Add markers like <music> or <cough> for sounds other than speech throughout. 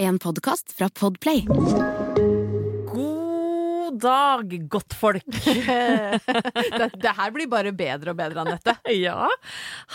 En podkast fra Podplay. God dag, godtfolk. <laughs> <laughs> det, det her blir bare bedre og bedre, Anette. ja,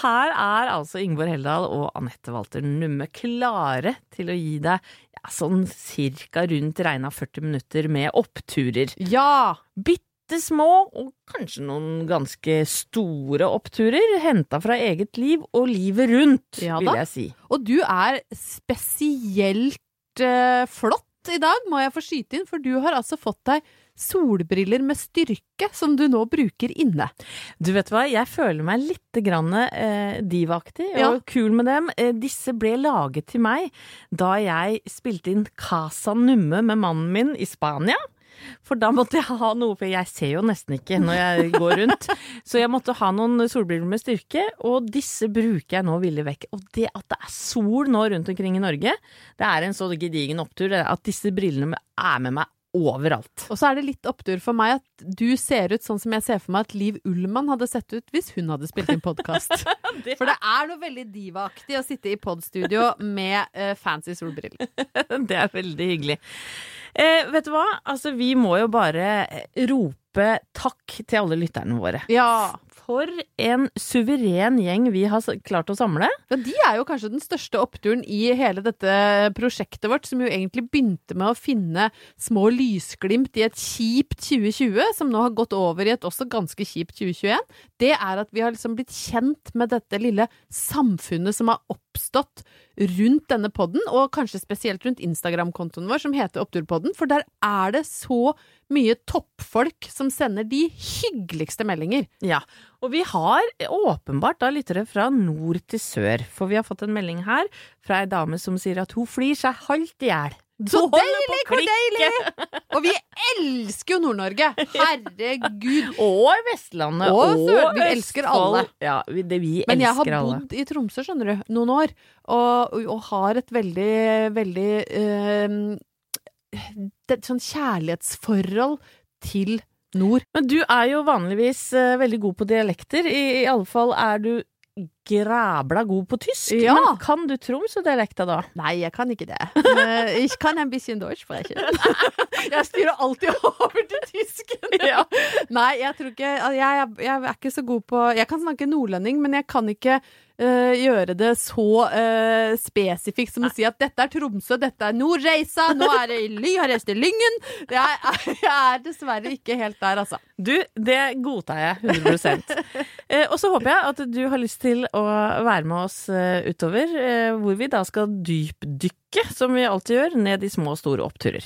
her er altså Ingeborg Heldal og Anette Walter Numme klare til å gi deg ja, sånn cirka rundt regna 40 minutter med oppturer. Ja! Bitte små, og kanskje noen ganske store oppturer, henta fra eget liv og livet rundt, Ja vil jeg si. Og du er spesielt eh, flott i dag, må jeg få skyte inn, for du har altså fått deg solbriller med styrke som du nå bruker inne. Du vet hva, jeg føler meg litt grann eh, divaaktig og Ja. kul med dem. Eh, disse ble laget til meg da jeg spilte inn Casa Numme med mannen min i Spania. For da måtte jeg ha noe, for jeg ser jo nesten ikke når jeg går rundt. Så jeg måtte ha noen solbriller med styrke, og disse bruker jeg nå villig vekk. Og det at det er sol nå rundt omkring i Norge, det er en så gedigen opptur at disse brillene er med meg overalt. Og så er det litt opptur for meg at du ser ut sånn som jeg ser for meg at Liv Ullmann hadde sett ut hvis hun hadde spilt inn podkast. <laughs> For det er noe veldig divaaktig å sitte i podstudio med uh, fancy solbriller. <laughs> Det er veldig hyggelig. Eh, vet du hva? Altså, vi må jo bare rope takk til alle lytterne våre. Ja. For en suveren gjeng vi har klart å samle. Ja, de er jo kanskje den største oppturen i hele dette prosjektet vårt, som jo egentlig begynte med å finne små lysglimt i et kjipt 2020, som nå har gått over i et også ganske kjipt 2021. Det er at vi har liksom blitt kjent med dette lille samfunnet som har oppstått rundt denne podden, og kanskje spesielt rundt Instagram-kontoen vår, som heter Oppturpodden, for der er det så mye toppfolk som sender de hyggeligste meldinger. Ja, og vi har åpenbart da lyttere fra nord til sør, for vi har fått en melding her fra ei dame som sier at hun flyr seg halvt i hjel. Så deilig! Hvor deilig! Og vi elsker jo Nord-Norge! Herregud. <laughs> Og Vestlandet. Og Sør- vi elsker alle. Ja, vi, det, vi Men jeg har elsker alle. bodd i Tromsø, skjønner du, noen år, og, og, har et veldig, veldig øh, det, Sånn kjærlighetsforhold til nord. Men du er jo vanligvis eh, veldig god på dialekter. I, i alle fall er du græbla god på tysk. Ja. Men kan du Tromsø-dialekta da? Nei, jeg kan ikke det. Jeg kan en bisschen Deutsch sprechen. <laughs> Jeg styrer alltid over til tysken. <laughs> Ja. Nei, jeg tror ikke jeg, jeg, jeg er ikke så god på Jeg kan snakke nordlending, men jeg kan ikke uh, gjøre det så uh, spesifikt som å si at dette er Tromsø, dette er Nordreisa, nå er det Ly, har reist til Lyngen. Jeg, jeg er dessverre ikke helt der, altså. Du, det godtar jeg 100 uh, <laughs> Og så håper jeg at du har lyst til å være med oss eh, utover, eh, hvor vi da skal dypdykke, som vi alltid gjør, ned i små og store oppturer.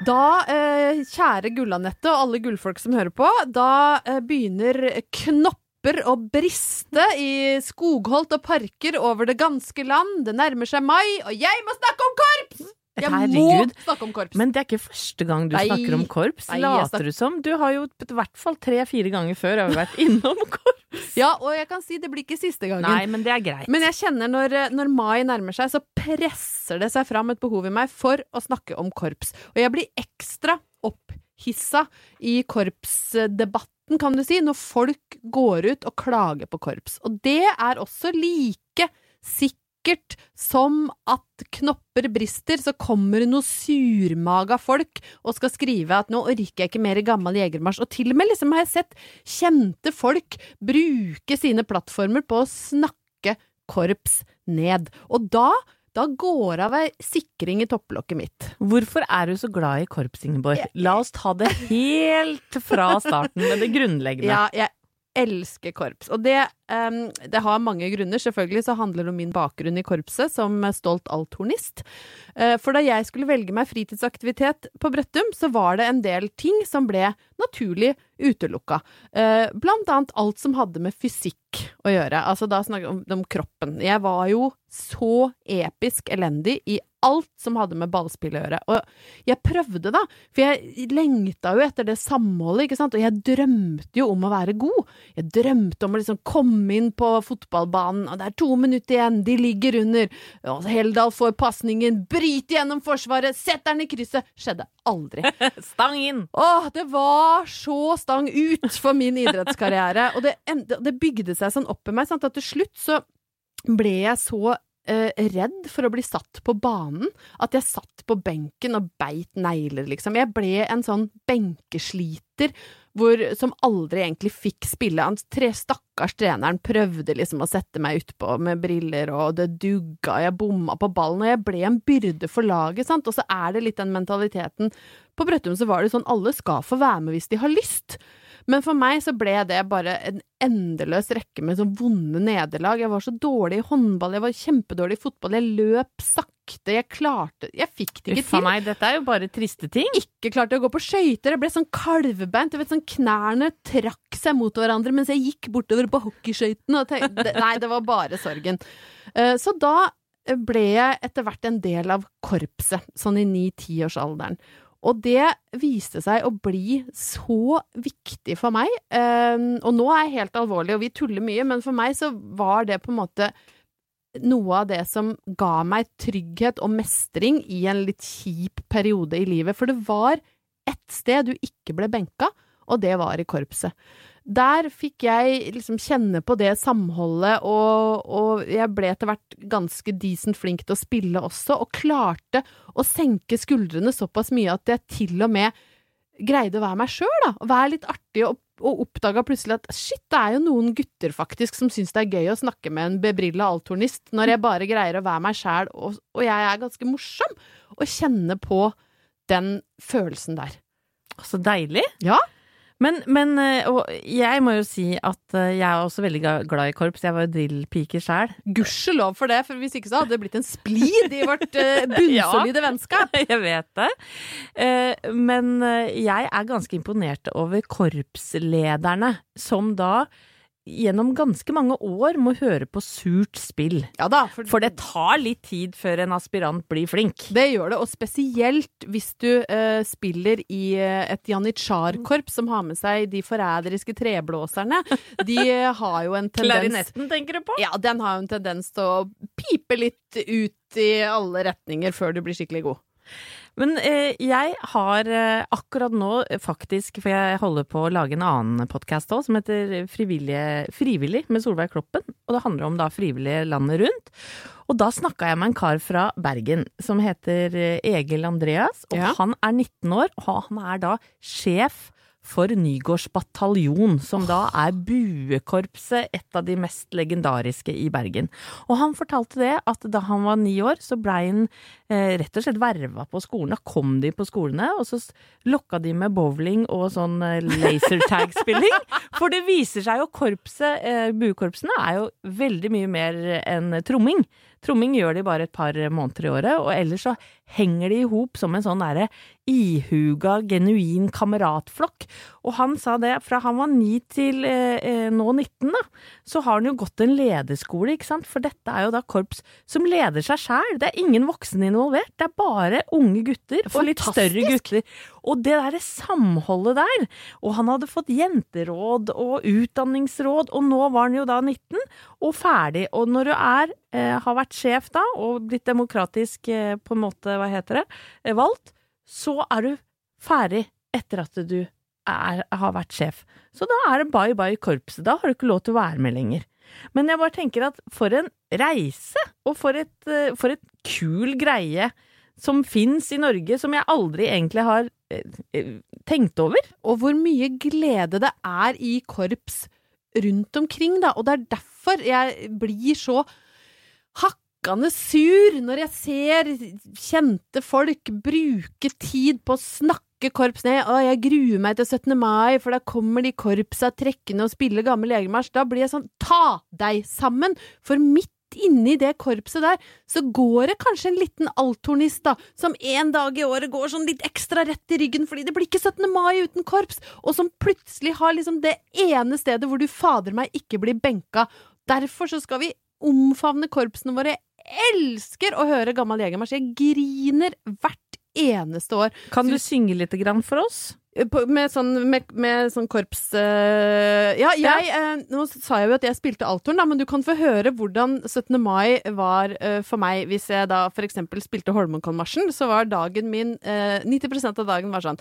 Da, eh, kjære Gullanette og alle gullfolk som hører på, da begynner knopper å briste i skogholt og parker over det ganske land. Det nærmer seg mai, og jeg må snakke om korps! Jeg Herregud. må snakke om korps. Men det er ikke første gang du Nei. snakker om korps. Nei, Later du som? Du har jo i hvert fall tre-fire ganger før har vi vært <laughs> innom korps. Ja, og jeg kan si det blir ikke siste gangen. Nei, men det er greit. Men jeg kjenner når, når mai nærmer seg, så presser det seg fram et behov i meg for å snakke om korps. Og jeg blir ekstra opphissa i korpsdebatten, kan du si, når folk går ut og klager på korps. Og det er også like sikkert som at knopper brister, så kommer det noe surmaga folk og skal skrive at nå orker jeg ikke mer gammel jegermarsj. Og til og med liksom har jeg sett kjente folk bruke sine plattformer på å snakke korps ned. Og da da går av ei sikring i topplokket mitt. Hvorfor er du så glad i korps, Ingeborg? La oss ta det helt fra starten med det grunnleggende. Ja, jeg elsker korps. Og det, um, det har mange grunner. Selvfølgelig så handler det om min bakgrunn i korpset som stolt althornist. Uh, For da jeg skulle velge meg fritidsaktivitet på Brøttum, så var det en del ting som ble naturlig utelukka. Uh, Blant annet alt som hadde med fysikk å gjøre. Altså da snakker vi om, om kroppen. Jeg var jo så episk elendig i alt som hadde med ballspill å gjøre. Og jeg prøvde, da, for jeg lengta jo etter det samholdet, ikke sant, og jeg drømte jo om å være god. Jeg drømte om å liksom komme inn på fotballbanen, og det er to minutter igjen, de ligger under, og Heldal får pasningen, bryter gjennom forsvaret, setter den i krysset. Skjedde aldri. <laughs> Stang inn! Åh, det var så stang ut for min idrettskarriere. Og det, det bygde seg sånn opp i meg, sant, at til slutt så ble jeg så eh, redd for å bli satt på banen at jeg satt på benken og beit negler, liksom. Jeg ble en sånn benkesliter hvor, som aldri egentlig fikk spille. Han tre, stakkars treneren prøvde liksom å sette meg utpå med briller, og det dugga, jeg bomma på ballen, og jeg ble en byrde for laget, sant. Og så er det litt den mentaliteten På Brøttum så var det sånn alle skal få være med hvis de har lyst. Men for meg så ble det bare en endeløs rekke med sånn vonde nederlag. Jeg var så dårlig i håndball, jeg var kjempedårlig i fotball, jeg løp sakte, jeg klarte Jeg fikk det ikke Uff a til. meg, dette er jo bare triste ting. Ikke klarte å gå på skøyter, jeg ble sånn kalvebeint, du vet sånn knærne trakk seg mot hverandre mens jeg gikk bortover på hockeyskøytene og tenkte Nei, det var bare sorgen. Eh, Så da ble jeg etter hvert en del av korpset, sånn i ni-tiårsalderen. Og det viste seg å bli så viktig for meg. Eh, og nå er jeg helt alvorlig, og vi tuller mye, men for meg så var det på en måte noe av det som ga meg trygghet og mestring i en litt kjip periode i livet. For det var ett sted du ikke ble benka, og det var i korpset. Der fikk jeg liksom kjenne på det samholdet, og, og jeg ble etter hvert ganske decent flink til å spille også, og klarte å senke skuldrene såpass mye at jeg til og med greide å være meg sjøl, da. Være litt artig, og, og oppdaga plutselig at shit, det er jo noen gutter faktisk som syns det er gøy å snakke med en bebrilla altornist, når jeg bare greier å være meg sjæl, og, og jeg er ganske morsom, og kjenne på den følelsen der. Så deilig. Ja. Men, men eh, og jeg må jo si at eh, jeg er også veldig glad i korps. Jeg var jo drillpike sjæl. Gudskjelov for det, for hvis ikke så hadde det blitt en splid i vårt uh, <laughs> <laughs> bunnsolide vennskap. <laughs> Jeg vet det. Eh, Men eh, jeg er ganske imponert over korpslederne, som da gjennom ganske mange år må høre på surt spill. Ja da, for, For det tar litt tid før en aspirant blir flink. det gjør det, og spesielt hvis du uh, spiller i eh, et janitsjar-korps som har med seg de forræderiske treblåserne. De eh, har jo en tendens Klarinetten, tenker du på? Ja, den har jo en tendens til å pipe litt ut i alle retninger før du blir skikkelig god. Men eh, jeg har eh, akkurat nå faktisk, for jeg holder på å lage en annen podkast òg, som heter Frivillig med Solveig Kloppen. Og det handler om da frivillige landet rundt. Og da snakka jeg med en kar fra Bergen som heter eh, Egil Andreas. Og Ja. han er 19 år, og han er da sjef for Nygårds bataljon, som da er buekorpset, et av de mest legendariske i Bergen. Og han fortalte det at da han var ni år, så blei han eh, rett og slett verva på skolen. Da kom de på skolene, og så lokka de med bowling og sånn eh, lasertag-spilling. <laughs> For det viser seg jo korpset, eh, buekorpsene er jo veldig mye mer enn tromming. Tromming gjør de bare et par måneder i året, og ellers så henger de i hop som en sånn derre ihuga, genuin kameratflokk. Og han sa det, fra han var 9 til eh, eh, nå 19, da, så har han jo gått en lederskole, ikke sant, for dette er jo da korps som leder seg sjæl. Det er ingen voksne involvert, det er bare unge gutter og litt større gutter. Og det derre samholdet der, og han hadde fått jenteråd og utdanningsråd, og nå var han jo da 19 og ferdig. Og når du er, har vært sjef da, og blitt demokratisk eh, på en måte, hva heter det, eh, valgt, så er du ferdig etter at du er, har vært sjef. Så da er det bye bye korpset. Da har du ikke lov til å være med lenger. Men jeg bare tenker at for en reise, og for et, eh, for et kul greie som fins i Norge, som jeg aldri egentlig har eh, eh, tenkt over. Og hvor mye glede det er i korps rundt omkring, da. Og det er derfor jeg blir så hakkande sur når jeg ser kjente folk bruke tid på å snakke korps ned. Å, jeg gruer meg til 17. mai, for da kommer de korpsa trekkende og spiller gammel legermarsj. Da blir jeg sånn, ta deg sammen! For midt inni det korpset der, så går det kanskje en liten althornist, da, som en dag i året går sånn litt ekstra rett i ryggen fordi det blir ikke 17. mai uten korps, og som plutselig har liksom det ene stedet hvor du fader meg ikke blir benka. Derfor så skal vi omfavne korpsene våre. Jeg elsker å høre gammel jegermarsj. Jeg griner hvert eneste år. Kan du synge litt grann for oss? På, med, sånn, med, med sånn korps øh, Ja, jeg øh, Nå sa jeg jo at jeg spilte althorn, da, men du kan få høre hvordan 17. mai var øh, for meg. Hvis jeg da for eksempel spilte Holmenkollmarsjen, så var dagen min 90% av dagen var sånn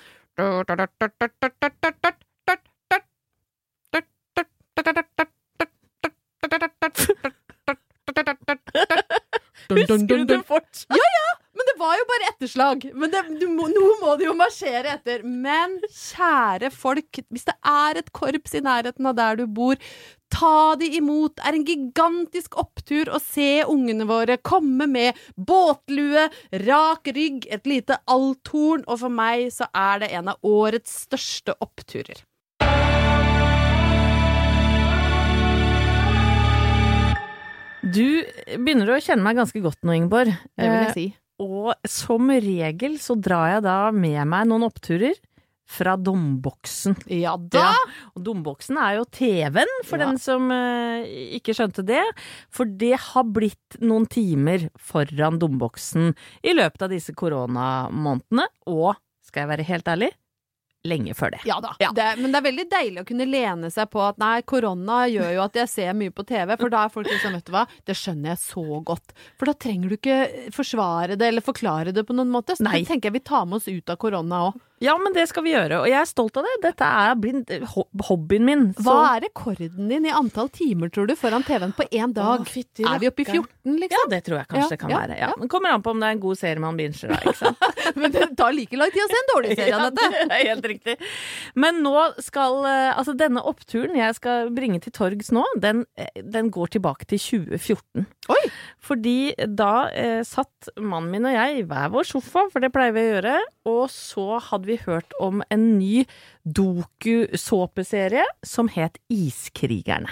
Husker du det fort? Ja, ja! Men det var jo bare etterslag. Men det, du må, nå må du jo marsjere etter. Men kjære folk, hvis det er et korps i nærheten av der du bor, ta de imot. Det er en gigantisk opptur å se ungene våre komme med båtlue, rak rygg, et lite althorn, og for meg så er det en av årets største oppturer. Du begynner å kjenne meg ganske godt nå, Ingeborg. Det vil jeg si. Eh, og som regel så drar jeg da med meg noen oppturer fra domboksen. Ja da! Ja, og domboksen er jo TV-en, for Ja. den som eh, ikke skjønte det. For det har blitt noen timer foran domboksen i løpet av disse koronamånedene, og skal jeg være helt ærlig, lenge før det. Ja da. Det, men det er veldig deilig å kunne lene seg på at nei, korona gjør jo at jeg ser mye på TV, for da er folk liksom, vet du hva, det skjønner jeg så godt. For da trenger du ikke forsvare det eller forklare det på noen måte. Så Nei. det tenker jeg vi tar med oss ut av korona òg. Ja, men det skal vi gjøre, og jeg er stolt av det. Dette er blind, hobbyen min. Hva er rekorden din i antall timer, tror du, foran TV-en på én dag? Å, fytti er vi oppe i rakkeren. 14, Ja, liksom? det tror jeg kanskje Ja, det kan ja, være. Ja. ja. Det kommer an på om det er en god serie man binger, da. Ikke sant? <laughs> Men det tar like lang tid å se en dårlig serie, <laughs> Ja, Anette. det er helt riktig. Men nå skal eh, Altså, denne oppturen jeg skal bringe til torgs nå, den, eh, den går tilbake til 2014. Oi! Fordi da eh, satt mannen min og jeg i hver vår sofa, for det pleier vi å gjøre, og så hadde vi hørt om en ny doku-såpeserie som het Iskrigerne.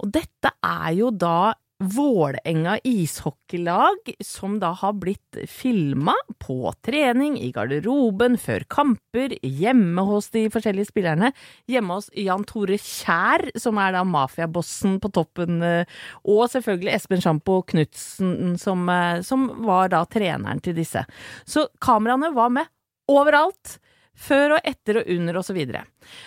Og dette er jo da Vålerenga ishockeylag som da har blitt filma på trening, i garderoben, før kamper, hjemme hos de forskjellige spillerne. Hjemme hos Jan Tore Kjær, som er da mafiabossen på toppen, eh, og selvfølgelig Espen Sjampo Knutsen, som, eh, som var da treneren til disse. Så kameraene var med overalt. Før og etter og under og så videre.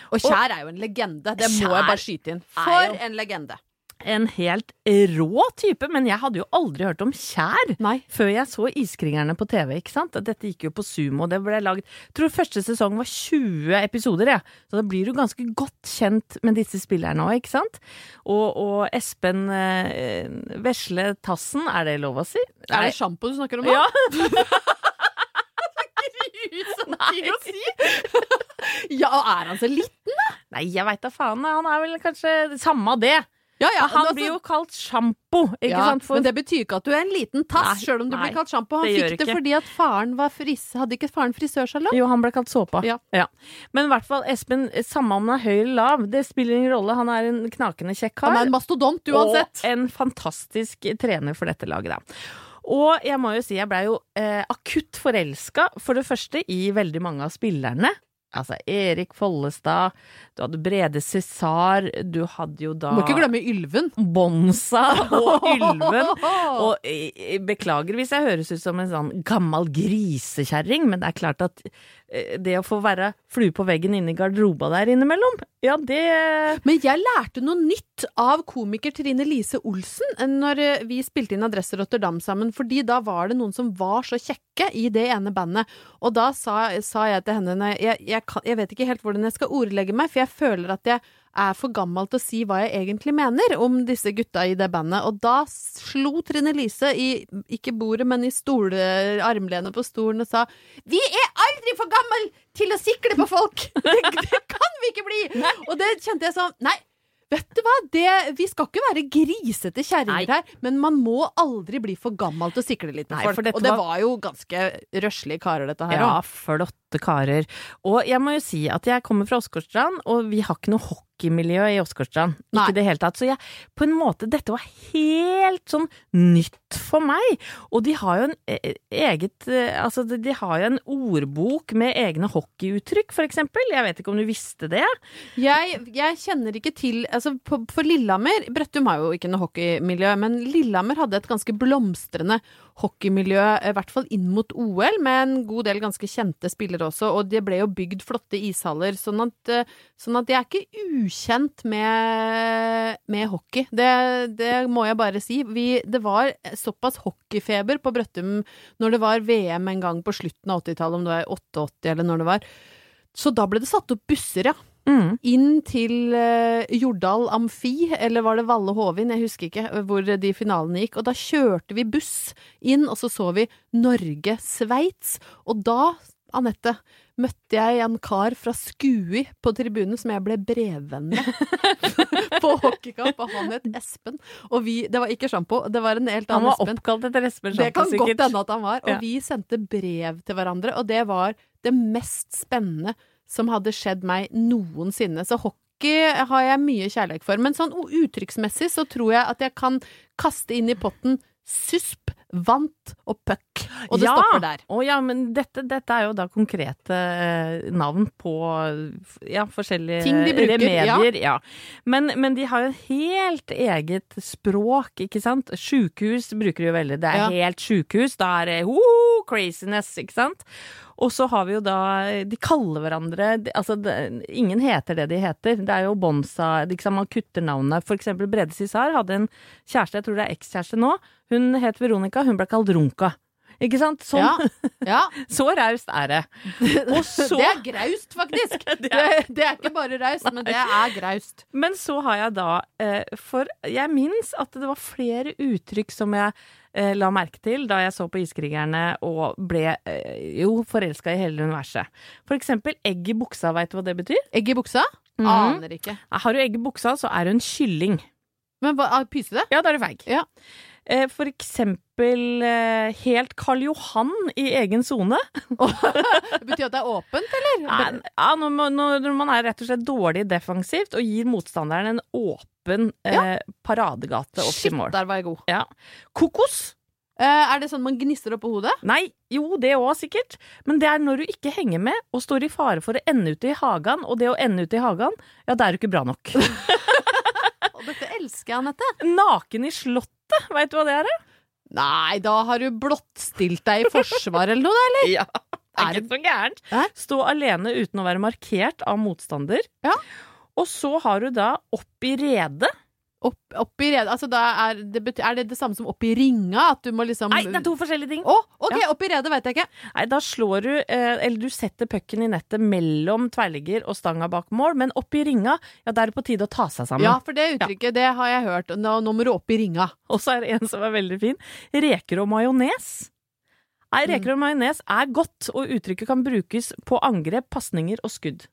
Og Kjær er jo en legende. Det må jeg bare skyte inn. For en legende. En helt rå type, men jeg hadde jo aldri hørt om Kjær Nei. før jeg så Iskrigerne på TV, ikke sant? Dette gikk jo på Sumo, det ble laget Jeg tror første sesong var 20 episoder, jeg. Så da blir du ganske godt kjent med disse spillerne òg, ikke sant? Og, og Espen eh, Vesle Tassen, er det lov å si? Er det sjampo du snakker om nå? Ja. <laughs> Grusom ting å si! <laughs> ja, er han så liten? Nei, jeg veit da faen. Han er vel kanskje Samme det. Ja, ja, han altså- blir jo kalt sjampo, ja, sant? For Men det betyr ikke at du er en liten tass, sjøl om du nei, blir kalt sjampo. Han det fikk det ikke. fordi at faren var fris... Hadde ikke faren frisørsalong? Jo, han ble kalt såpa. Ja. Men i hvert fall, Espen, samme om han er høy eller lav, det spiller ingen rolle. Han er en knakende kjekk kar. Han er en mastodont uansett. Og en fantastisk trener for dette laget, da. Og jeg må jo si, jeg blei jo eh, akutt forelska, for det første, i veldig mange av spillerne. Altså Erik Follestad, du hadde Brede Cæsar, du hadde jo da Må ikke glemme Ylven. Bonsa <laughs> og Ylven. Og jeg beklager hvis jeg høres ut som en sånn gammel grisekjerring, men det er klart at eh, det å få være flue på veggen inne i garderoba der innimellom, ja det Men jeg lærte noe nytt av komiker Trine Lise Olsen når eh, vi spilte inn Adresse Rotterdam sammen, fordi da var det noen som var så kjekke i det ene bandet. Og da sa, sa jeg til henne jeg, jeg, jeg vet ikke helt hvordan jeg skal ordlegge meg, for jeg føler at jeg er for gammel til å si hva jeg egentlig mener om disse gutta i det bandet. Og da slo Trine Lise i, ikke bordet, men i stole, armlenet på stolen og sa Vi er aldri for gammel til å sikle på folk! <laughs> Det, det kan vi ikke bli! Og det kjente jeg sånn Nei, vet du hva? Det, vi skal ikke være grisete kjerringer her, men man må aldri bli for gammel til å sikle litt Nei, folk. Og det var- var jo ganske røslige karer, dette her Ja, òg. flotte karer. Og jeg må jo si at jeg kommer fra Åsgårdstrand, og vi har ikke noe hockeymiljø i Åsgårdstrand. Ikke i det hele tatt. Så jeg, på en måte, dette var helt sånn nytt for meg. Og de har jo en eh, eget eh, Altså, de de har jo en ordbok med egne hockeyuttrykk, for eksempel. Jeg vet ikke om du visste det? Jeg, jeg kjenner ikke til altså på, For Lillehammer Brøttum har jo ikke noe hockeymiljø, men Lillehammer hadde et ganske blomstrende hockeymiljø, i hvert fall inn mot OL, med en god del ganske kjente spillere også, og det ble jo bygd flotte ishaller, sånn at, eh, sånn at jeg er ikke ukjent med, med hockey. Det, det må jeg bare si. Vi, det var såpass hockeyfeber på Brøttum når det var VM en gang på slutten av 80-tallet, om det var 88 eller når det var. Så da ble det satt opp busser, ja Mm. inn til eh, Jordal Amfi, eller var det Valle Hovin, jeg husker ikke eh, hvor de finalene gikk. Og da kjørte vi buss inn, og så så vi Norge-Sveits. Og da, Anette, møtte jeg en kar fra Skui på tribunen som jeg ble brevvenn med <laughs> på hockeykamp, og han het Espen. Og vi, det var ikke sjampo, det var en helt Han annen var Espen. oppkalt etter Espen Det kan sikkert. godt hende at han var. Og Ja. vi sendte brev til hverandre, og det var det mest spennende som hadde skjedd meg noensinne. Så hockey har jeg mye kjærlighet for. Men sånn uttrykksmessig så tror jeg at jeg kan kaste inn i potten susp, vant og puck. Og det ja. stopper der. Å ja, men dette, dette er jo da konkrete eh, navn på ja, forskjellige Ting de bruker, remedier. Ja. Men, men de har jo helt eget språk, ikke sant? Sjukehus bruker de jo veldig. Det er Ja. helt sjukehus. Da er det oh, craziness, ikke sant? Og så har vi jo da De kaller hverandre Altså, det, ingen heter det de heter. Det er jo Bonsa liksom. Man kutter navnet. For eksempel Brede Cissar hadde en kjæreste, jeg tror det er ekskjæreste nå. Hun het Veronica, hun ble kalt Runka. Ikke sant? Sånn. Ja. ja. <laughs> Så raust er det. <laughs> Så, Det er graust, faktisk. <laughs> Det er, det er ikke bare raust, men det er graust. men så har jeg da eh, For jeg minnes at det var flere uttrykk som jeg eh, la merke til da jeg så på Iskrigerne og ble eh, jo forelska i hele universet. For eksempel egg i buksa, veit du hva det betyr? Egg i buksa? Mm. Aner ikke. Har du egg i buksa, så er du en kylling. Men hva, pyse det? Ja, da er du feig. Ja. Eh, For eksempel eh, helt Karl Johan i egen sone. <laughs> Det betyr at det er åpent, eller? <laughs> Ja, når når man er rett og slett dårlig defensivt og gir motstanderen en åpen eh, paradegate opp til mål. Shit, der var jeg god. Ja. Kokos? Eh, er det sånn man gnister oppå hodet? Nei, jo, det òg sikkert. Men det er når du ikke henger med og står i fare for å ende ute i hagen, og det å ende ute i hagen, ja, da er du ikke bra nok. <laughs> Og dette elsker jeg, Anette. Naken i slottet, veit du hva det er? Nei, da har du blottstilt deg i forsvar eller noe, eller? <laughs> Ja. Det er ikke så gærent. Stå alene uten å være markert av motstander. Ja. Og så har du da opp i redet. Opp, opp i red, Altså, er det, bety- er det det samme som opp i ringa? At du må liksom Nei, det er to forskjellige ting. Å, ok, opp i redet vet jeg ikke. Nei, da slår du, eh, eller du setter pucken i nettet mellom tverrligger og stanga bak mål, men opp i ringa, ja, da er det på tide å ta seg sammen. Ja, for det uttrykket, det har jeg hørt. Nå, nå må du opp i ringa. Og så er det en som er veldig fin. Reker og majones. Nei, reker og majones er godt, og uttrykket kan brukes på angrep, pasninger og skudd.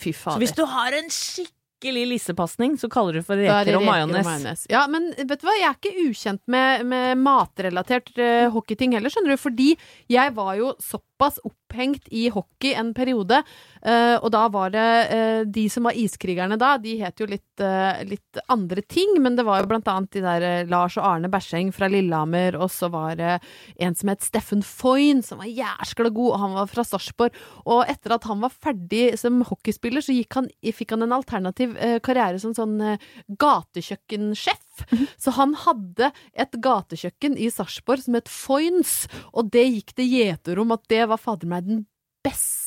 Fy Så hvis du har en skikkelig skikkelig lissepasning, så kaller du for er det reker og reker majones. Ja, men vet du hva, jeg er ikke ukjent med, med matrelatert uh, hockeyting heller, skjønner du. Fordi jeg var jo såpass opphengt i hockey en periode. Uh, og da var det uh, De som var iskrigerne da, de het jo litt, uh, litt andre ting. Men det var jo blant annet de der Lars og Arne Berseng fra Lillehammer. Og så var det en som het Steffen Foyn, som var jæskla god. Og han var fra Sarpsborg. Og etter at han var ferdig som hockeyspiller, så han, fikk han en alternativ karriere som sånn eh, Så han hadde et gatekjøkken i Sarpsborg som het Foyns, og det gikk det gjeter om at det var fader meg den beste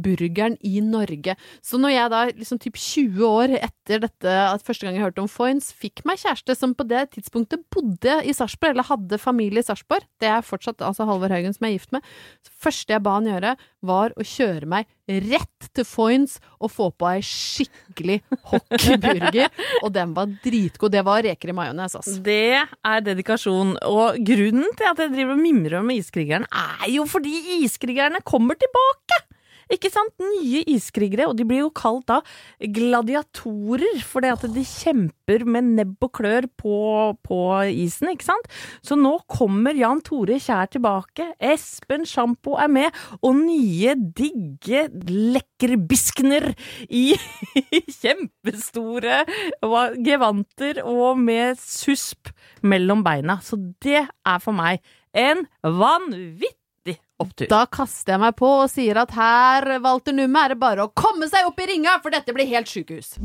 burgeren i Norge. Så når jeg da liksom typ 20 år etter dette, at første gang jeg hørte om Foyns, fikk meg kjæreste som på det tidspunktet bodde i Sarpsborg, eller hadde familie i Sarpsborg, det er fortsatt altså Halvor Haugen som jeg er gift med, så første jeg ba han gjøre, var å kjøre meg rett til Foyns og få på ei skikkelig hockeyburger, <laughs> og den var dritgod. Det var reker i majones, altså. Det er dedikasjon, og grunnen til at jeg driver og mimrer om iskrigerne, er jo fordi iskrigerne kommer tilbake! Ikke sant? Nye iskrigere, og de blir jo kalt da gladiatorer, fordi at de kjemper med nebb og klør på, på isen, ikke sant? Så nå kommer Jan Tore Kjær tilbake, Espen Sjampo er med, og nye, digge lekkerbiskner i <laughs> kjempestore gevanter og med susp mellom beina. Så det er for meg en vanvittig opptur. Da kaster jeg meg på og sier at her, Walter Numme, er det bare å komme seg opp i ringa, for dette blir helt sjukehus.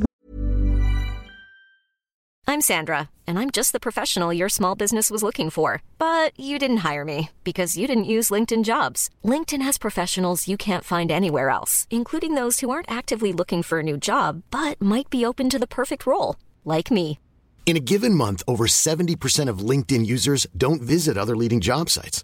I'm Sandra, and I'm just the professional your small business was looking for. But you didn't hire me because you didn't use LinkedIn jobs. LinkedIn has professionals you can't find anywhere else, including those who aren't actively looking for a new job but might be open to the perfect role, like me. In a given month, over 70% of LinkedIn users don't visit other leading job sites.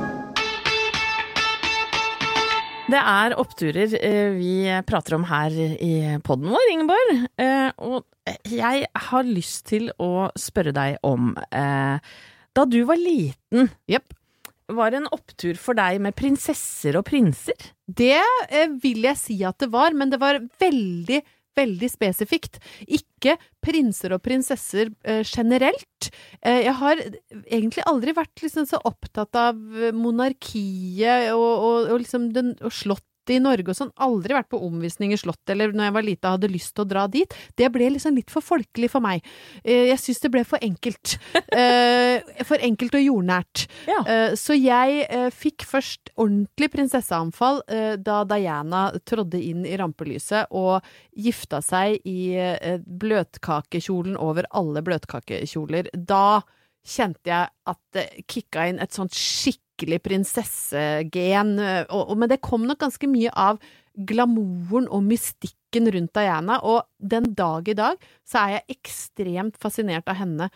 Det er oppturer eh, vi prater om her i podden vår, Ingeborg. Eh, og jeg har lyst til å spørre deg om eh, Da du var liten, yep. var det en opptur for deg med prinsesser og prinser? Det vil jeg si at det var, men det var veldig, veldig spesifikt. Ikke prinser og prinsesser eh, generelt. Eh, jeg har egentlig aldri vært liksom så opptatt av monarkiet og, og, og liksom den, og slottet i Norge og sånn. Aldri vært på omvisning i Slottet, eller når jeg var lita hadde lyst til å dra dit. Det ble liksom litt for folkelig for meg. Eh, jeg syns det ble for enkelt. <laughs> Eh, for enkelt og jordnært. Ja. Eh, Så jeg fikk først ordentlig prinsesseanfall da Diana trådde inn i rampelyset og gifta seg i bløtkakekjolen over alle bløtkakekjoler. Da kjente jeg at det kicka inn et sånt skikkelig prinsessegen. eh, Og, og, men det kom nok ganske mye av glamouren og mystikken rundt Diana, og den dag i dag så er jeg ekstremt fascinert av henne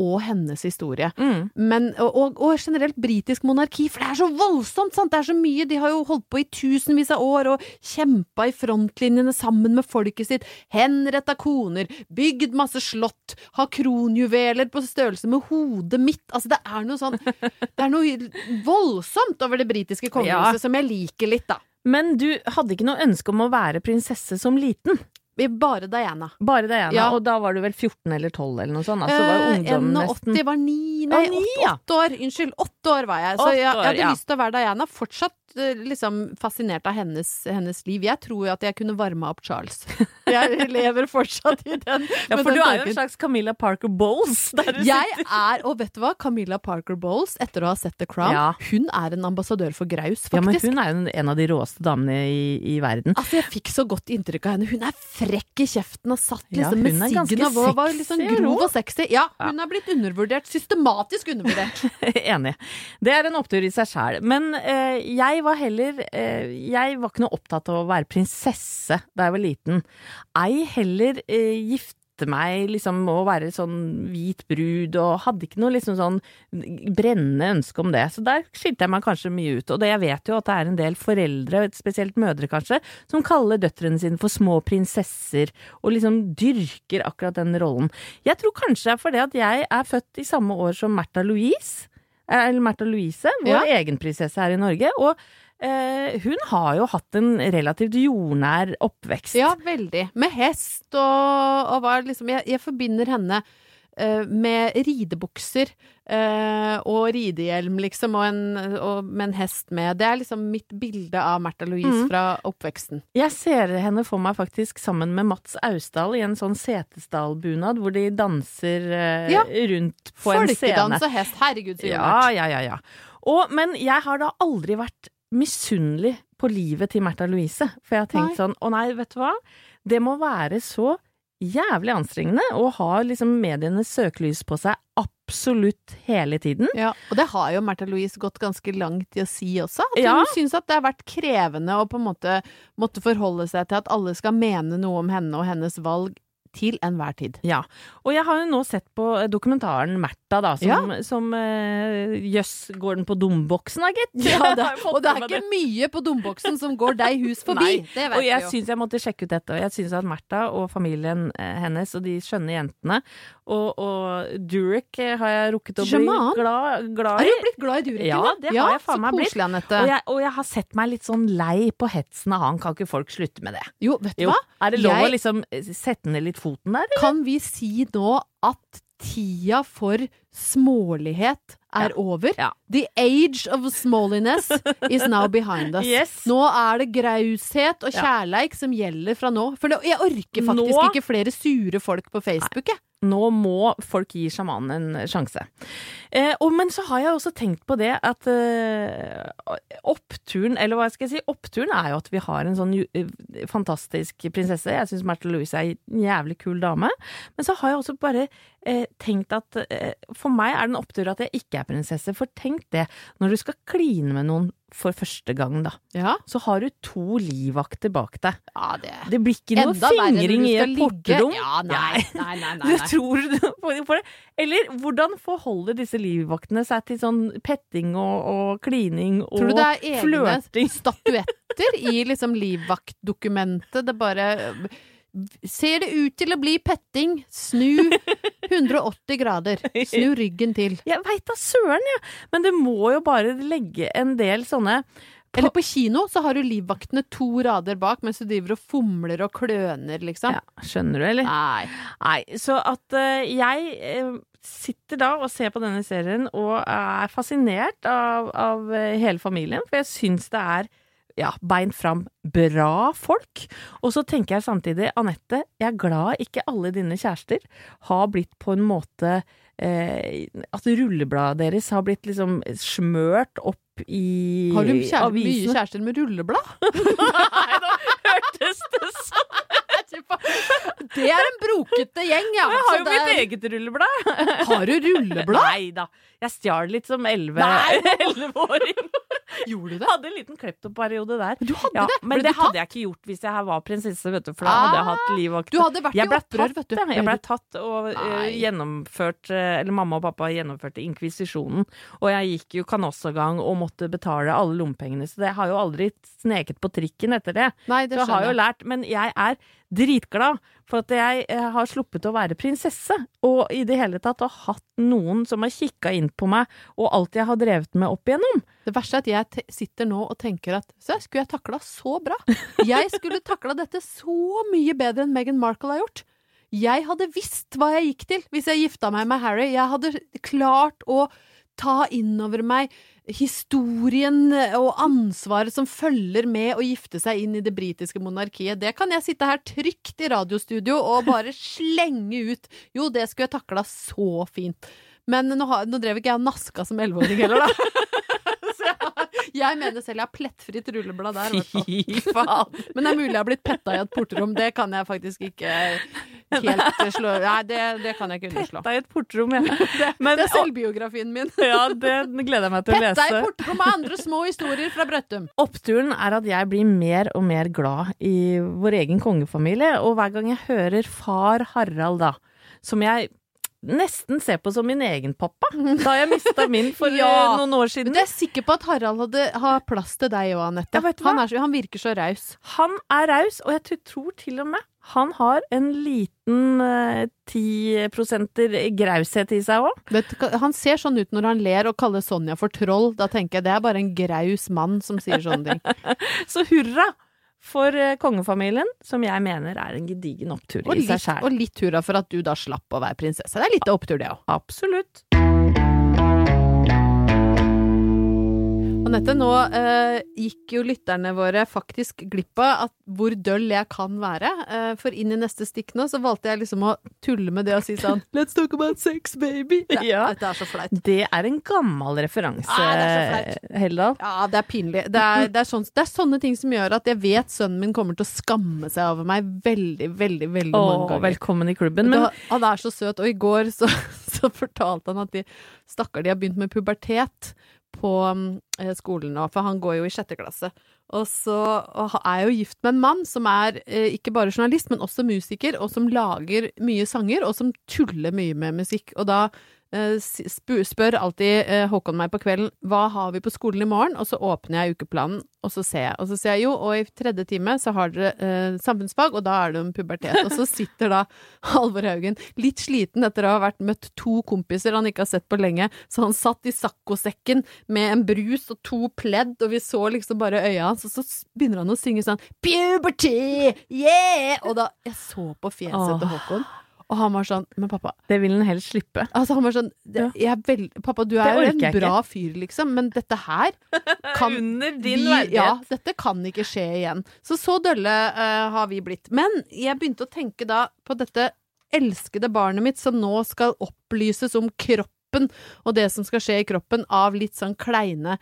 og hennes historie. Mm. Men, og, og, generelt britisk monarki, for det er så voldsomt, sant? Det er så mye. De har jo holdt på i tusenvis av år og kjempa i frontlinjene sammen med folket sitt. Henretta koner, bygd masse slott, har kronjuveler på størrelse med hodet mitt. Altså, det er noe sånn Det er noe voldsomt over det britiske kongehuset Ja. som jeg liker litt, da. Men du hadde ikke noe ønske om å være prinsesse som liten? Bare Diana. Bare Diana. Ja. Og da var du vel 14 eller 12 eller noe sånt? Altså, var jo ungdom Eh, nesten. 81 var ni Nei, Å, ni, åtte, ja. åtte år. Unnskyld. 8 år var jeg. Så jeg, jeg hadde ja. lyst til å være Diana. Fortsatt eh, liksom fascinert av hennes, hennes liv. Jeg tror jo at jeg kunne varma opp Charles. <laughs> Jeg lever fortsatt i den. Ja, for den du er jo en slags Camilla Parker Bowles. Der du Jeg sitter. er, og vet du hva, Camilla Parker Bowles, etter å ha sett The Crown, Ja. hun er en ambassadør for graus, faktisk. Ja, men hun er jo en av de råeste damene i, i verden. Altså, jeg fikk så godt inntrykk av henne. Hun er frekk i kjeften og satt Ja, liksom med hun er siggen og var, var liksom grov og sexy. Ja, hun er blitt undervurdert. Systematisk undervurdert. <laughs> Enig. Det er en opptur i seg sjæl. Men eh, jeg var heller eh, Jeg var ikke noe opptatt av å være prinsesse da jeg var liten. Ei heller eh, gifte meg liksom å være sånn hvit brud, og hadde ikke noe liksom sånn brennende ønske om det. Så der skilte jeg meg kanskje mye ut. Og det, jeg vet jo at det er en del foreldre, spesielt mødre kanskje, som kaller døtrene sine for små prinsesser, og liksom dyrker akkurat den rollen. Jeg tror kanskje det er fordi at jeg er født i samme år som Märtha Louise. Eh, Eller Märtha Louise, vår Ja. egen prinsesse her i Norge. Og eh, hun har jo hatt en relativt jordnær oppvekst. Ja, veldig. Med hest og, og var liksom Jeg, jeg forbinder henne med ridebukser eh, og ridehjelm, liksom, og, en, og med en hest med. Det er liksom mitt bilde av Märtha Louise mm. fra oppveksten. Jeg ser henne for meg faktisk sammen med Mats Austdal i en sånn Setesdal-bunad, hvor de danser eh, Ja. rundt på en scene. Folkedans og hest. Herregud, så Ja, ja, ja, ja. Og, men jeg har da aldri vært misunnelig på livet til Märtha Louise. For jeg har tenkt Nei. sånn, å nei, vet du hva? Det må være så jævlig anstrengende å ha liksom medienes søkelys på seg absolutt hele tiden. Ja, og det har jo Märtha Louise gått ganske langt i å si også. At Ja. hun syns at det har vært krevende å på en måte måtte forholde seg til at alle skal mene noe om henne og hennes valg til enhver tid. Ja, og jeg har jo nå sett på eh, dokumentaren Märtha, da, som, som eh, Jøss, går den på domboksen da, gitt? Ja, <laughs> det, har og det er ikke mye på domboksen som går deg hus forbi. <laughs> Nei, og jeg syns jeg måtte sjekke ut dette. Og jeg syns at Märtha og familien eh, hennes og de skjønne jentene og, og Durek har jeg rukket å bli glad, glad Har i. du blitt glad i Durek? Ja, det det har jeg faen meg blitt. Anette. Og jeg, og jeg har sett meg litt sånn lei på hetsen av han. Kan ikke folk slutte med det? Jo, vet du Jo. hva? Er det lov Jeg- å liksom sette ned litt foten der? eller? Kan vi si nå at tida for smålighet er Ja. over? Ja. The age of smalliness is now behind us. Yes. Nå er det graushet og kjærleik som gjelder fra nå. For jeg orker faktisk Nå- ikke flere sure folk på Facebook, jeg. Nå må folk gi sjamanen en sjanse. Eh, og, men så har jeg også tenkt på det at eh, oppturen, eller hva skal jeg si, oppturen er jo at vi har en sånn eh, fantastisk prinsesse. Jeg syns Märtha Louise er en jævlig kul dame. Men så har jeg også bare eh, tenkt at eh, for meg er det en opptur at jeg ikke er prinsesse. For tenk det, når du skal kline med noen for første gang, da, Ja, så har du to livvakter bak deg. ja det Det blir ikke noe Enda fingring i et porterom. Ja, nei, nei, nei, nei, <laughs> Du tror du på det? Eller hvordan forholder disse livvaktene seg til sånn petting og, og klining og Tror du det er egne flørting? <laughs> statuetter i liksom livvaktdokumentet? Det bare Ser det ut til å bli petting, snu 180 grader. Snu ryggen til. Jeg veit da søren, jeg! Men det må jo bare legge en del sånne Eller på kino så har du livvaktene to rader bak mens du driver og fomler og kløner, liksom. ja, Skjønner du, eller? Nei. Nei, så at uh, jeg uh, sitter da og ser på denne serien og er fascinert av, av uh, hele familien, for jeg syns det er ja, bein fram bra folk. Og så tenker jeg samtidig, Anette, jeg er glad ikke alle dine kjærester har blitt på en måte eh, At rullebladet deres har blitt liksom smørt opp i Har du kjære, mye kjærester med rulleblad? <laughs> Nei, da hørtes det sånn Det er en brokete gjeng, ja. Jeg har jo det mitt eget rulleblad. Har du rulleblad? Nei da. Jeg stjal litt som <laughs> elleveåring. Gjorde du det? Hadde en liten kleptoperiode der. Du hadde Ja, det? men det hadde jeg ikke gjort hvis jeg var prinsesse, vet du, for da hadde jeg hatt livvakt. Du hadde vært i opprør, vet du. Jeg ble tatt og uh, gjennomført eh, Eller mamma og pappa gjennomførte inkvisisjonen. Og jeg gikk jo kanossagang og måtte betale alle lommepengene. Så jeg har jo aldri sneket på trikken etter det. Nei, det Så jeg har jo lært. Men jeg er dritglad for at jeg eh, har sluppet å være prinsesse, og i det hele tatt har hatt noen som har kikka inn på meg og alt jeg har drevet med opp igjennom. Det verste er at jeg sitter nå og tenker at se, skulle jeg takla så bra? Jeg skulle takla dette så mye bedre enn Meghan Markle har gjort. Jeg hadde visst hva jeg gikk til hvis jeg gifta meg med Harry. Jeg hadde klart å ta inn over meg historien og ansvaret som følger med å gifte seg inn i det britiske monarkiet. Det kan jeg sitte her trygt i radiostudio og bare <laughs> slenge ut. Jo, det skulle jeg takla så fint. Men nå, har, nå drev ikke jeg og naska som elleveåring heller, da. <laughs> Jeg, mener selv jeg har plettfritt rulleblad der. Fy faen. Men det er mulig jeg har blitt petta i et porterom. Det kan jeg faktisk ikke helt slå Nei, det, det kan jeg ikke underslå. Petta i et portrom, ja. <laughs> Men, Det er selvbiografien min. <laughs> ja, det gleder jeg meg til å lese. Petta i portrom med andre små historier fra Brøttum. Oppturen er at jeg blir mer og mer glad i vår egen kongefamilie, og hver gang jeg hører far Harald, da, som jeg nesten ser på som min egen pappa, da jeg mista min for <laughs> Ja. noen år Men siden. jeg er sikker på at Harald hadde, har plass til deg òg, Anette. Ja, han, er han virker så raus. Han er raus, og jeg tror til og med han har en liten eh, 10 graushet i seg òg. Han ser sånn ut når han ler og kaller Sonja for troll. Da tenker jeg det er bare en graus mann som sier sånne ting. <laughs> Så hurra for eh, kongefamilien, som jeg mener er en gedigen opptur Og i seg litt, sjæl. og litt hurra for at du da slapp å være prinsesse. Det er litt opptur, det òg. Absolutt. Anette, nå eh, gikk jo lytterne våre faktisk glipp av at hvor døll jeg kan være. Eh, for inn i neste stikk nå så valgte jeg liksom å tulle med det og si sånn <laughs> Let's talk about sex, baby. Det, Ja. Dette er så flaut. Det er en gammel referanse, ah, det er så flaut. Heldal. Ja, det er pinlig. Det er, det, er sånn, det er sånne ting som gjør at jeg vet sønnen min kommer til å skamme seg over meg veldig, veldig, veldig mange Å, ganger. velkommen i klubben. Men Da- han er så søt, og i går så, <laughs> så fortalte han at de stakkar de har begynt med pubertet på eh, skolen nå, for han går jo i sjette klasse. Og så og er jeg jo gift med en mann som er eh, ikke bare journalist, men også musiker, og som lager mye sanger, og som tuller mye med musikk. Og da spør alltid eh, Håkon meg på kvelden hva har vi på skolen i morgen, og så åpner jeg ukeplanen, og så ser jeg. Og så sier jeg jo, og i tredje time så har dere eh, samfunnsfag, og da er det om pubertet. Og så sitter da <laughs> Halvor Haugen litt sliten etter å ha vært møtt to kompiser han ikke har sett på lenge, så han satt i saccosekken med en brus og to pledd, og vi så liksom bare øya hans, og så begynner han å synge sånn Puberty! Yeah! Og da Jeg så på fjeset til Håkon, og han var sånn Men pappa, det vil han helst slippe. Altså, han var sånn er vel, Pappa, du er jo en bra ikke. fyr, liksom, men dette her <laughs> kan Under din verdighet. Ja, dette kan ikke skje igjen. Så så dølle uh, har vi blitt. Men jeg begynte å tenke da på dette elskede barnet mitt som nå skal opplyses om kroppen og det som skal skje i kroppen av litt sånn kleine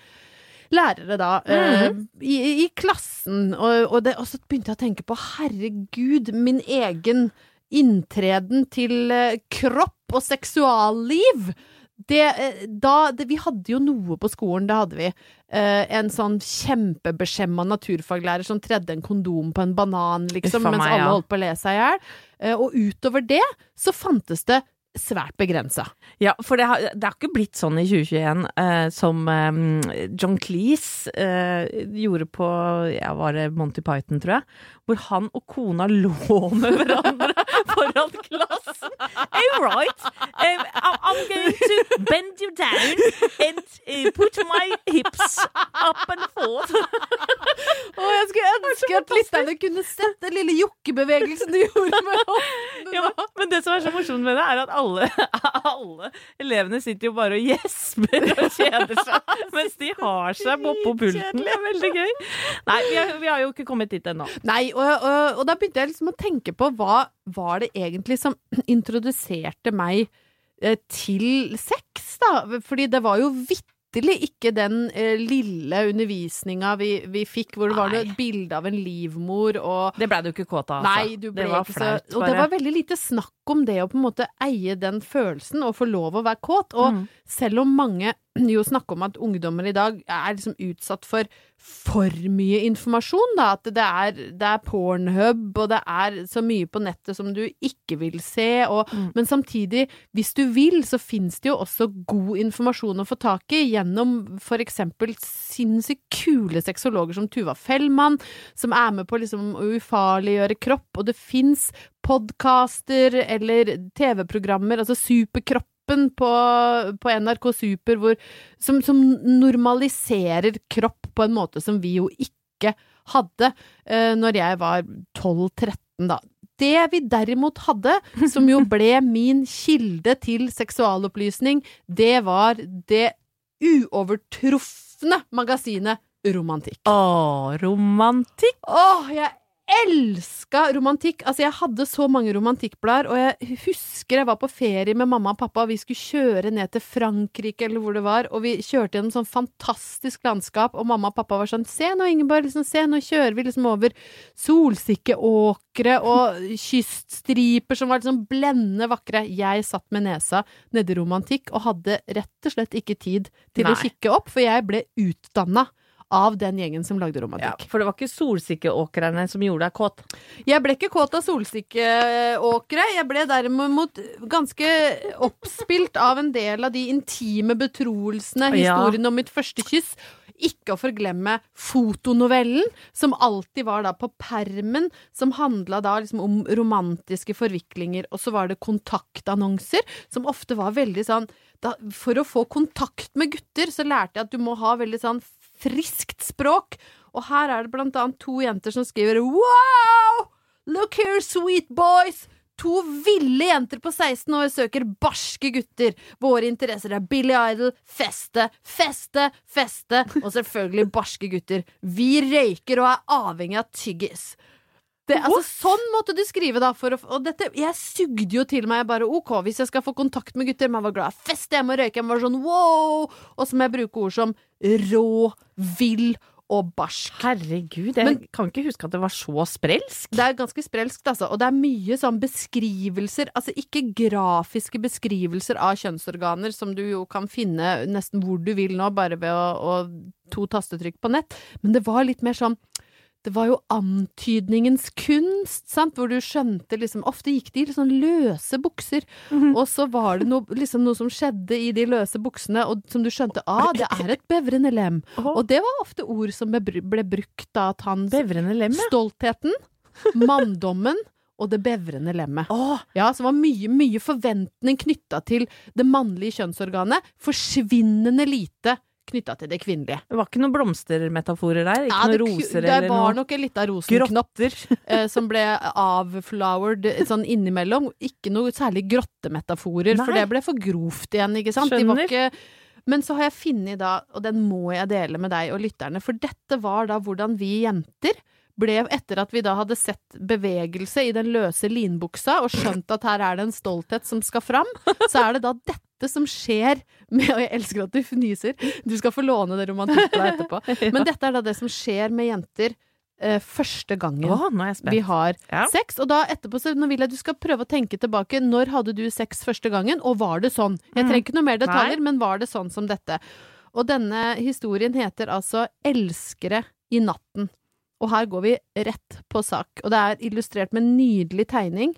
lærere da, eh, i, i klassen, og, og, det, og så begynte jeg å tenke på herregud, min egen inntreden til eh, kropp og seksualliv. Det, eh, da, det, vi hadde jo noe på skolen, det hadde vi. Eh, en sånn kjempebeskjemma naturfaglærer som tredde en kondom på en banan, liksom, mens meg, alle ja. holdt på å le seg i hjel. Eh, og utover det så fantes det svært begrensa. Ja, for det har, det har ikke blitt sånn i 2021 eh, som eh, John Cleese eh, gjorde på ja, var det Monty Python, tror jeg. Hvor han og kona lå med hverandre foran klassen. All right, um, I'm going to bend you down and uh, put my hips up and forth. Å, jeg skulle ønske at lytterne kunne sett den lille jokkebevegelsen du gjorde med hånden. Ja, men, det som er så morsomt med det, er at alle, alle elevene sitter jo bare og gjesper og kjeder seg mens de har seg oppå pulten. Det er veldig gøy. Nei, vi har, vi har jo ikke kommet dit ennå. Nei, og, og, og da begynte jeg liksom å tenke på hva var det egentlig som <clears throat> introduserte meg eh, til sex, da? Fordi det var jo vitterlig ikke den eh, lille undervisninga vi, vi fikk, hvor det var et bilde av en livmor og Det ble du ikke kåt av, altså. Nei, du ble det var ikke flaut, så Og det var veldig lite snakk om det å på en måte eie den følelsen og få lov å være kåt. Og Mm. selv om mange <clears throat> jo snakke om at ungdommer i dag er liksom utsatt for for mye informasjon, da. At det er, det er pornhub, og det er så mye på nettet som du ikke vil se, og, Men samtidig, hvis du vil, så fins det jo også god informasjon å få tak i gjennom for eksempel sinnssykt kule sexologer som Tuva Fellmann, som er med på liksom å ufarliggjøre kropp, og det fins podkaster eller TV-programmer, altså Superkroppen på, på NRK Super, hvor, som, som normaliserer kropp på en måte som vi jo ikke hadde eh, når jeg var 12-13, da. Det vi derimot hadde, som jo ble min kilde til seksualopplysning, det var det uovertrufne magasinet Romantikk. Å, romantikk! Åh, jeg elska romantikk! Altså, jeg hadde så mange romantikkblader, og jeg husker jeg var på ferie med mamma og pappa, og vi skulle kjøre ned til Frankrike, eller hvor det var, og vi kjørte gjennom sånn fantastisk landskap, og mamma og pappa var sånn Se nå, Ingeborg, liksom, se, nå kjører vi liksom over solsikkeåkre og kyststriper som var liksom blendende vakre. Jeg satt med nesa nedi romantikk og hadde rett og slett ikke tid til å kikke opp, for jeg ble utdanna av den gjengen som lagde Ja, romantikk. for det var ikke solsikkeåkrene som gjorde deg kåt. Jeg ble ikke kåt av solsikkeåkre. Jeg ble derimot ganske oppspilt av en del av de intime betroelsene, Ja. historien om mitt første kyss. Ikke å forglemme fotonovellen, som alltid var da på permen, som handla da liksom om romantiske forviklinger. Og så var det kontaktannonser, som ofte var veldig sånn da, For å få kontakt med gutter, så lærte jeg at du må ha veldig sånn friskt språk. Og her er det blant annet to jenter som skriver Wow! Look here, sweet boys! To ville jenter på 16 år søker barske gutter. Våre interesser er Billy Idol, feste, feste, feste, og selvfølgelig barske gutter. Vi røyker og er avhengig av tyggis. Det, altså, sånn måtte du skrive, da. For å, og dette, jeg sugde jo til meg bare OK, hvis jeg skal få kontakt med gutter, man var glad. i Feste, jeg må røyke, jeg være sånn wow! Og så må jeg bruke ord som rå, vill og barsk. Herregud, jeg Men- kan ikke huske at det var så sprelsk. Det er ganske sprelskt, altså. Og det er mye sånn beskrivelser, altså ikke grafiske beskrivelser av kjønnsorganer, som du jo kan finne nesten hvor du vil nå, bare ved å, å to tastetrykk på nett, men det var litt mer sånn det var jo antydningens kunst, sant, hvor du skjønte liksom Ofte gikk de i sånn løse bukser, og så var det noe, liksom noe som skjedde i de løse buksene, og som du skjønte ah, det er et bevrende lem. Og det var ofte ord som ble, ble brukt da at han Bevrende lem, ja. Stoltheten, manndommen og det bevrende lemmet. Åh, Ja, så var mye, mye forventning knytta til det mannlige kjønnsorganet. Forsvinnende lite knytta til det kvinnelige. det var ikke noen blomstermetaforer der? Ikke Ja, det, roser eller noe? det var nok en lita rosenknopp <laughs> eh, som ble avflowered sånn innimellom. Ikke noe særlig grottemetaforer, for det ble for grovt igjen, ikke sant? Skjønner. ikke, men så har jeg funnet da, og den må jeg dele med deg og lytterne, for dette var da hvordan vi jenter ble, etter at vi da hadde sett bevegelse i den løse linbuksa og skjønt at her er det en stolthet som skal fram, så er det da dette som skjer med Og jeg elsker at du fnyser. Du skal få låne det romantikkbladet etterpå. <laughs> Men dette er da det som skjer med jenter eh, første gangen oh, vi har Ja. sex. Og da etterpå så nå vil jeg du skal prøve å tenke tilbake. Når hadde du sex første gangen, og var det sånn? Jeg trenger ikke noe mer detaljer, Nei. men var det sånn som dette? Og denne historien heter altså Elskere i natten. Og her går vi rett på sak. Og det er illustrert med en nydelig tegning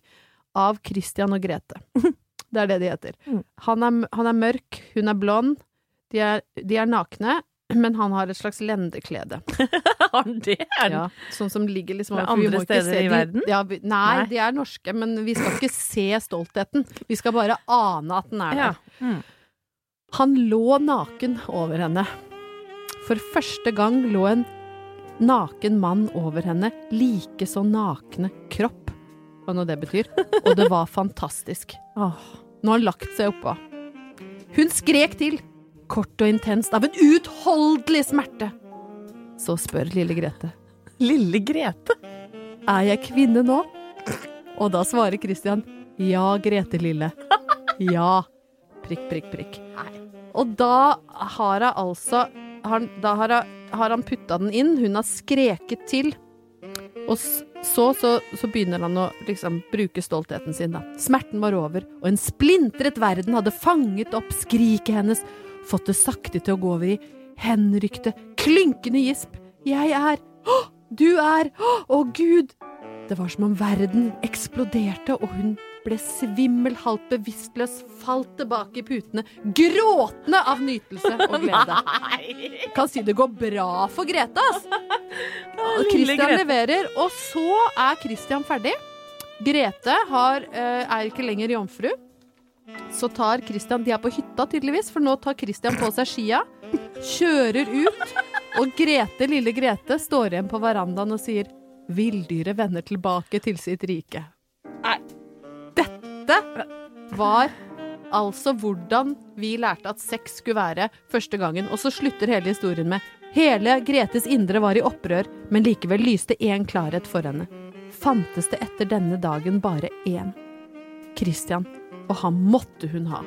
av Christian og Grete. <laughs> Det er det de heter. Mm. Han er, han er mørk, hun er blond. De er, de er nakne, men han har et slags lendeklede. <laughs> Har han det? Ja, sånn som ligger liksom Men andre steder i de- verden? Ja, vi, nei, Nei. de er norske, men vi skal ikke se stoltheten. Vi skal bare ane at den er Ja. Mm. Han lå naken over henne. For første gang lå en naken mann over henne, like så nakne kropp. Hva nå det betyr. <laughs> Og det var fantastisk. Åh. Nå har han lagt seg oppå. Hun skrek til, kort og intenst, av en uutholdelig smerte. Så spør lille Grete. Lille Grete. Er jeg kvinne nå? Og da svarer Christian ja, Grete lille. Ja. Prikk, prikk, prikk. Og da har hun altså Da har hun, har han putta den inn, hun har skreket til. Og, Så, så, så begynner han å liksom bruke stoltheten sin, da. Smerten var over, og en splintret verden hadde fanget opp skriket hennes, fått det sakte til å gå over i henrykte, klynkende gisp. Jeg er Å, du er Å, Gud! Det var som om verden eksploderte, og hun ble svimmel, halvt bevisstløs, falt tilbake i putene, gråtende av nytelse og glede. <laughs> Kan si det går bra for Grete, ass! <laughs> Christian leverer, og så er Christian ferdig. Grete har, eh, er ikke lenger jomfru. Så tar Christian De er på hytta, tydeligvis, for nå tar Christian på seg skia, kjører ut, og Grete, lille Grete, står igjen på verandaen og sier Villdyret vender tilbake til sitt rike. Dette var altså hvordan vi lærte at sex skulle være første gangen, og så slutter hele historien med Hele Gretes indre var i opprør, men likevel lyste én klarhet for henne. Fantes det etter denne dagen bare én? Christian, og han måtte hun ha.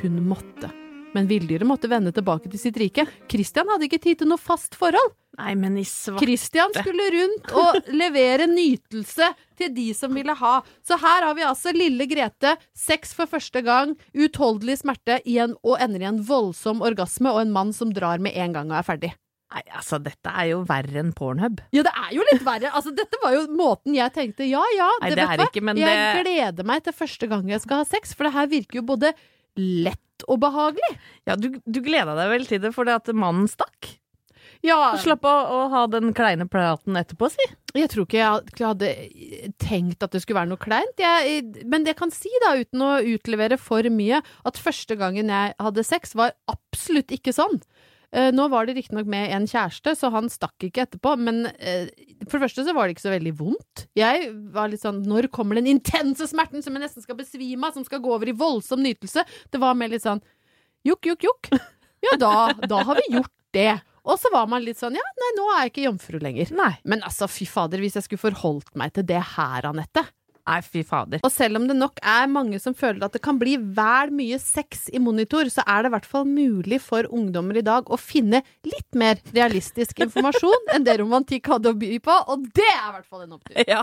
Hun måtte. Men villdyret måtte vende tilbake til sitt rike. Christian hadde ikke tid til noe fast forhold. Nei, men i svarte Christian skulle rundt og levere nytelse til de som ville ha. Så her har vi altså lille Grete, sex for første gang, utholdelig smerte i en, og ender i en voldsom orgasme, og en mann som drar med en gang og er ferdig. Nei, altså, dette er jo verre enn Pornhub. Ja, det er jo litt verre. Altså, dette var jo måten jeg tenkte ja ja, Nei, det, det vet du hva? ikke, jeg det- gleder meg til første gang jeg skal ha sex, for det her virker jo både lett og behagelig. Ja, du, du gleda deg vel til det fordi at mannen stakk? Ja, slapp å, å ha den kleine praten etterpå, si. Jeg tror ikke jeg hadde tenkt at det skulle være noe kleint. Jeg, men det jeg kan si, da, uten å utlevere for mye, at første gangen jeg hadde sex, var absolutt ikke sånn. Eh, Nå var det riktignok med en kjæreste, så han stakk ikke etterpå, men eh, for det første så var det ikke så veldig vondt. Jeg var litt sånn Når kommer den intense smerten som jeg nesten skal besvime av, som skal gå over i voldsom nytelse? Det var mer litt sånn Jukk, jukk, jukk. Ja, da, da har vi gjort det. Og så var man litt sånn ja, nei, nå er jeg ikke jomfru lenger. Nei. Men altså, fy fader, hvis jeg skulle forholdt meg til det her, Anette. Nei, fy fader. Og selv om det nok er mange som føler at det kan bli vel mye sex i monitor, så er det i hvert fall mulig for ungdommer i dag å finne litt mer realistisk informasjon enn det romantikk hadde å by på, og det er i hvert fall en opptur. <laughs> Ja.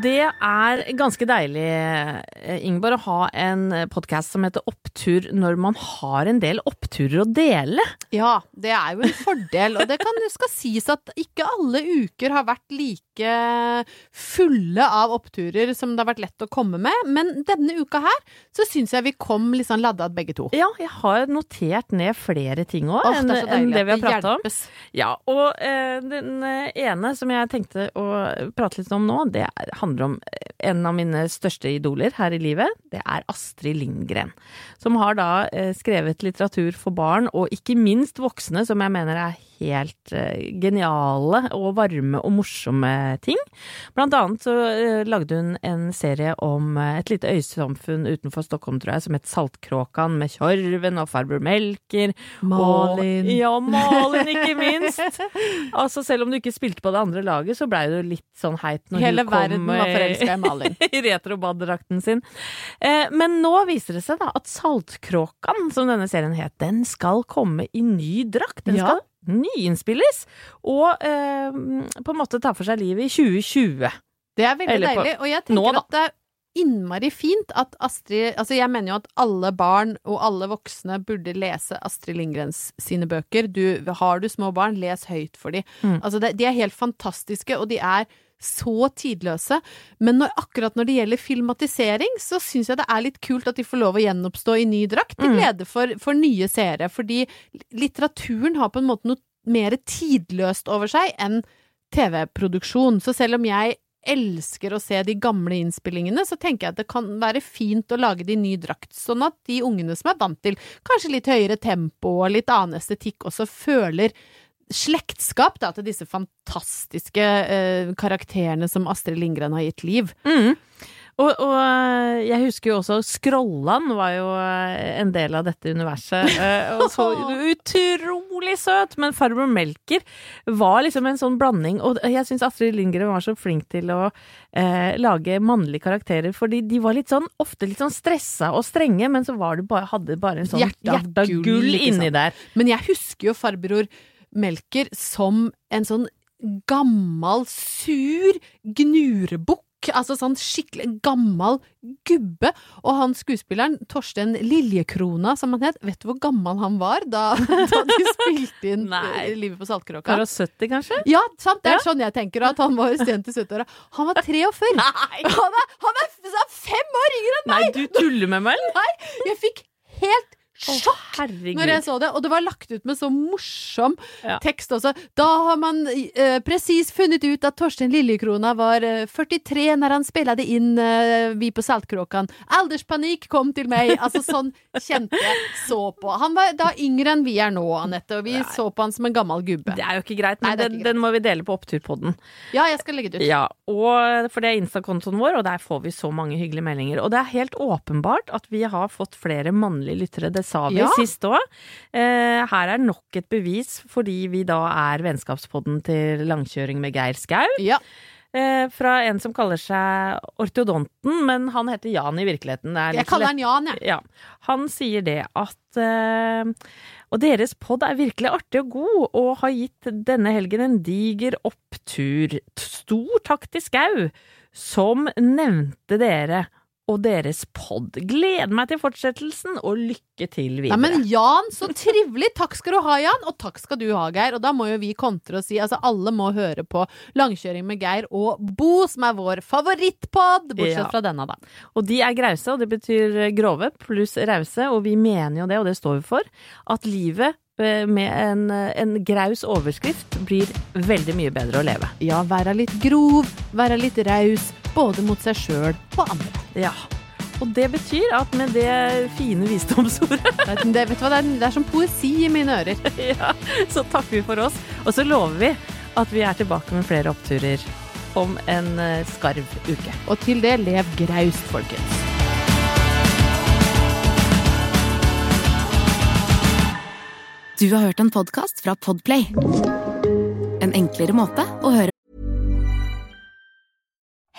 Det er ganske deilig, eh, Ingeborg, å ha en podkast som heter Opptur når man har en del oppturer å dele. Ja, det er jo en fordel, og det kan, skal sies at ikke alle uker har vært like fulle av oppturer som det har vært lett å komme med, men denne uka her så syns jeg vi kom litt sånn ladda begge to. Ja, jeg har notert ned flere ting òg enn det deilig det vi har pratet prata om. Ja, og eh, den eh, ene som jeg tenkte å prate litt om nå, det er- handler om eh, en av mine største idoler her i livet. Det er Astrid Lindgren. Som har da eh, skrevet litteratur for barn, og ikke minst voksne, som jeg mener er helt eh, geniale og varme og morsomme ting. Blant annet så eh, lagde hun en serie om eh, et lite øysamfunn utenfor Stockholm, tror jeg, som het Saltkråkan, med Tjorven og farbror Melker. Malin. Og, ja, Malin, ikke minst. Altså, selv om du ikke spilte på det andre laget, så blei du litt sånn heit når Hele hun kom verden var forelska i Malin. <laughs> i retrobaddrakten sin. Men nå viser det seg da at Saltkråkan, som denne serien het, den skal komme i ny drakt. Den Ja. skal nyinnspilles, og eh, på en måte ta for seg livet i 2020. Det er veldig Eller deilig, og jeg tenker nå, at det er innmari fint at Astrid Altså, jeg mener jo at alle barn og alle voksne burde lese Astrid Lindgrens sine bøker. Du, har du små barn, les høyt for dem. Mm. Altså, det, de er helt fantastiske, og de er så tidløse. Men når, akkurat når det gjelder filmatisering, så syns jeg det er litt kult at de får lov å gjenoppstå i ny drakt, til Mm. glede for, for nye seere. Fordi litteraturen har på en måte noe mer tidløst over seg enn TV-produksjon. Så selv om jeg elsker å se de gamle innspillingene, så tenker jeg at det kan være fint å lage det i ny drakt, sånn at de ungene som er vant til kanskje litt høyere tempo og litt annen estetikk, også føler slektskap da, til disse fantastiske eh, karakterene som Astrid Lindgren har gitt liv. Mm. Og, og eh, jeg husker jo også Skrollan var jo eh, en del av dette universet. <laughs> eh, Og så utrolig søt! Men Farbror Melker var liksom en sånn blanding. Og jeg syns Astrid Lindgren var så flink til å eh, lage mannlige karakterer, fordi de var litt sånn, ofte litt sånn stressa og strenge, men så var det bare, hadde bare en sånn Hjert- hjarta gull inni der. Men jeg husker jo farbror Melker som en sånn gammel, sur gnurebukk. Altså sånn skikkelig gammel gubbe. Og han skuespilleren, Torstein Liljekrona, som han het, vet du hvor gammel han var da, <laughs> da de spilte inn eh, Livet på Saltkråka? Par og 70, kanskje? Ja, sant. Det er Ja. sånn jeg tenker. At han var sent i 70-åra. Han var 43. Nei. Han er, han er fem år yngre enn meg! Nei, du tuller med meg, eller? Nei, jeg fikk helt sjokk Herregud. når jeg så det. Og det var lagt ut med så morsom Ja. tekst også. Da har man eh, presis funnet ut at Torstein Lillekrona var eh, 43 når han spilte inn eh, Vi på Saltkråkan. Alderspanikk kom til meg. Altså sånn kjente jeg så på. Han var da yngre enn vi er nå, Anette, og vi så på han som en gammel gubbe. Det er jo ikke greit, men er den, ikke greit. den må vi dele på Oppturpodden. Ja, jeg skal legge det ut. Ja, og for det er Insta-kontoen vår, og der får vi så mange hyggelige meldinger. Og det er helt åpenbart at vi har fått flere mannlige lyttere, det sa vi Ja. sist òg. Eh, her er nok et bevis fordi vi da er vennskapspodden til langkjøring med Geir Skau. Ja. Eh, fra en som kaller seg Ortodonten, men han heter Jan i virkeligheten. Det Jeg kaller han Jan, jeg. ja. Han sier det at eh, Og deres pod er virkelig artig og god, og har gitt denne helgen en diger opptur. Stor takk til Skau, som nevnte dere og deres pod. Gleder meg til fortsettelsen, og lykke til videre. Nei, men Jan, så trivelig! Takk skal du ha, Jan. Og takk skal du ha, Geir. Og da må jo vi kontre og si altså alle må høre på Langkjøring med Geir og Bo, som er vår favorittpod, bortsett Ja. fra denne, da. Og de er grause, og det betyr grove pluss rause, og vi mener jo det, og det står vi for, at livet eh, med en, en graus overskrift blir veldig mye bedre å leve. Ja, være litt grov, være litt raus, både mot seg sjøl og andre. Ja. Og det betyr at med det fine visdomsordet, <laughs> Det, det, vet du hva, det er, det er som poesi i mine ører. <laughs> ja, så takker vi for oss. Og så lover vi at vi er tilbake med flere oppturer om en eh, skarv uke. Og til det, lev graust, folkens. Du har hørt en podkast fra Podplay. En enklere måte å høre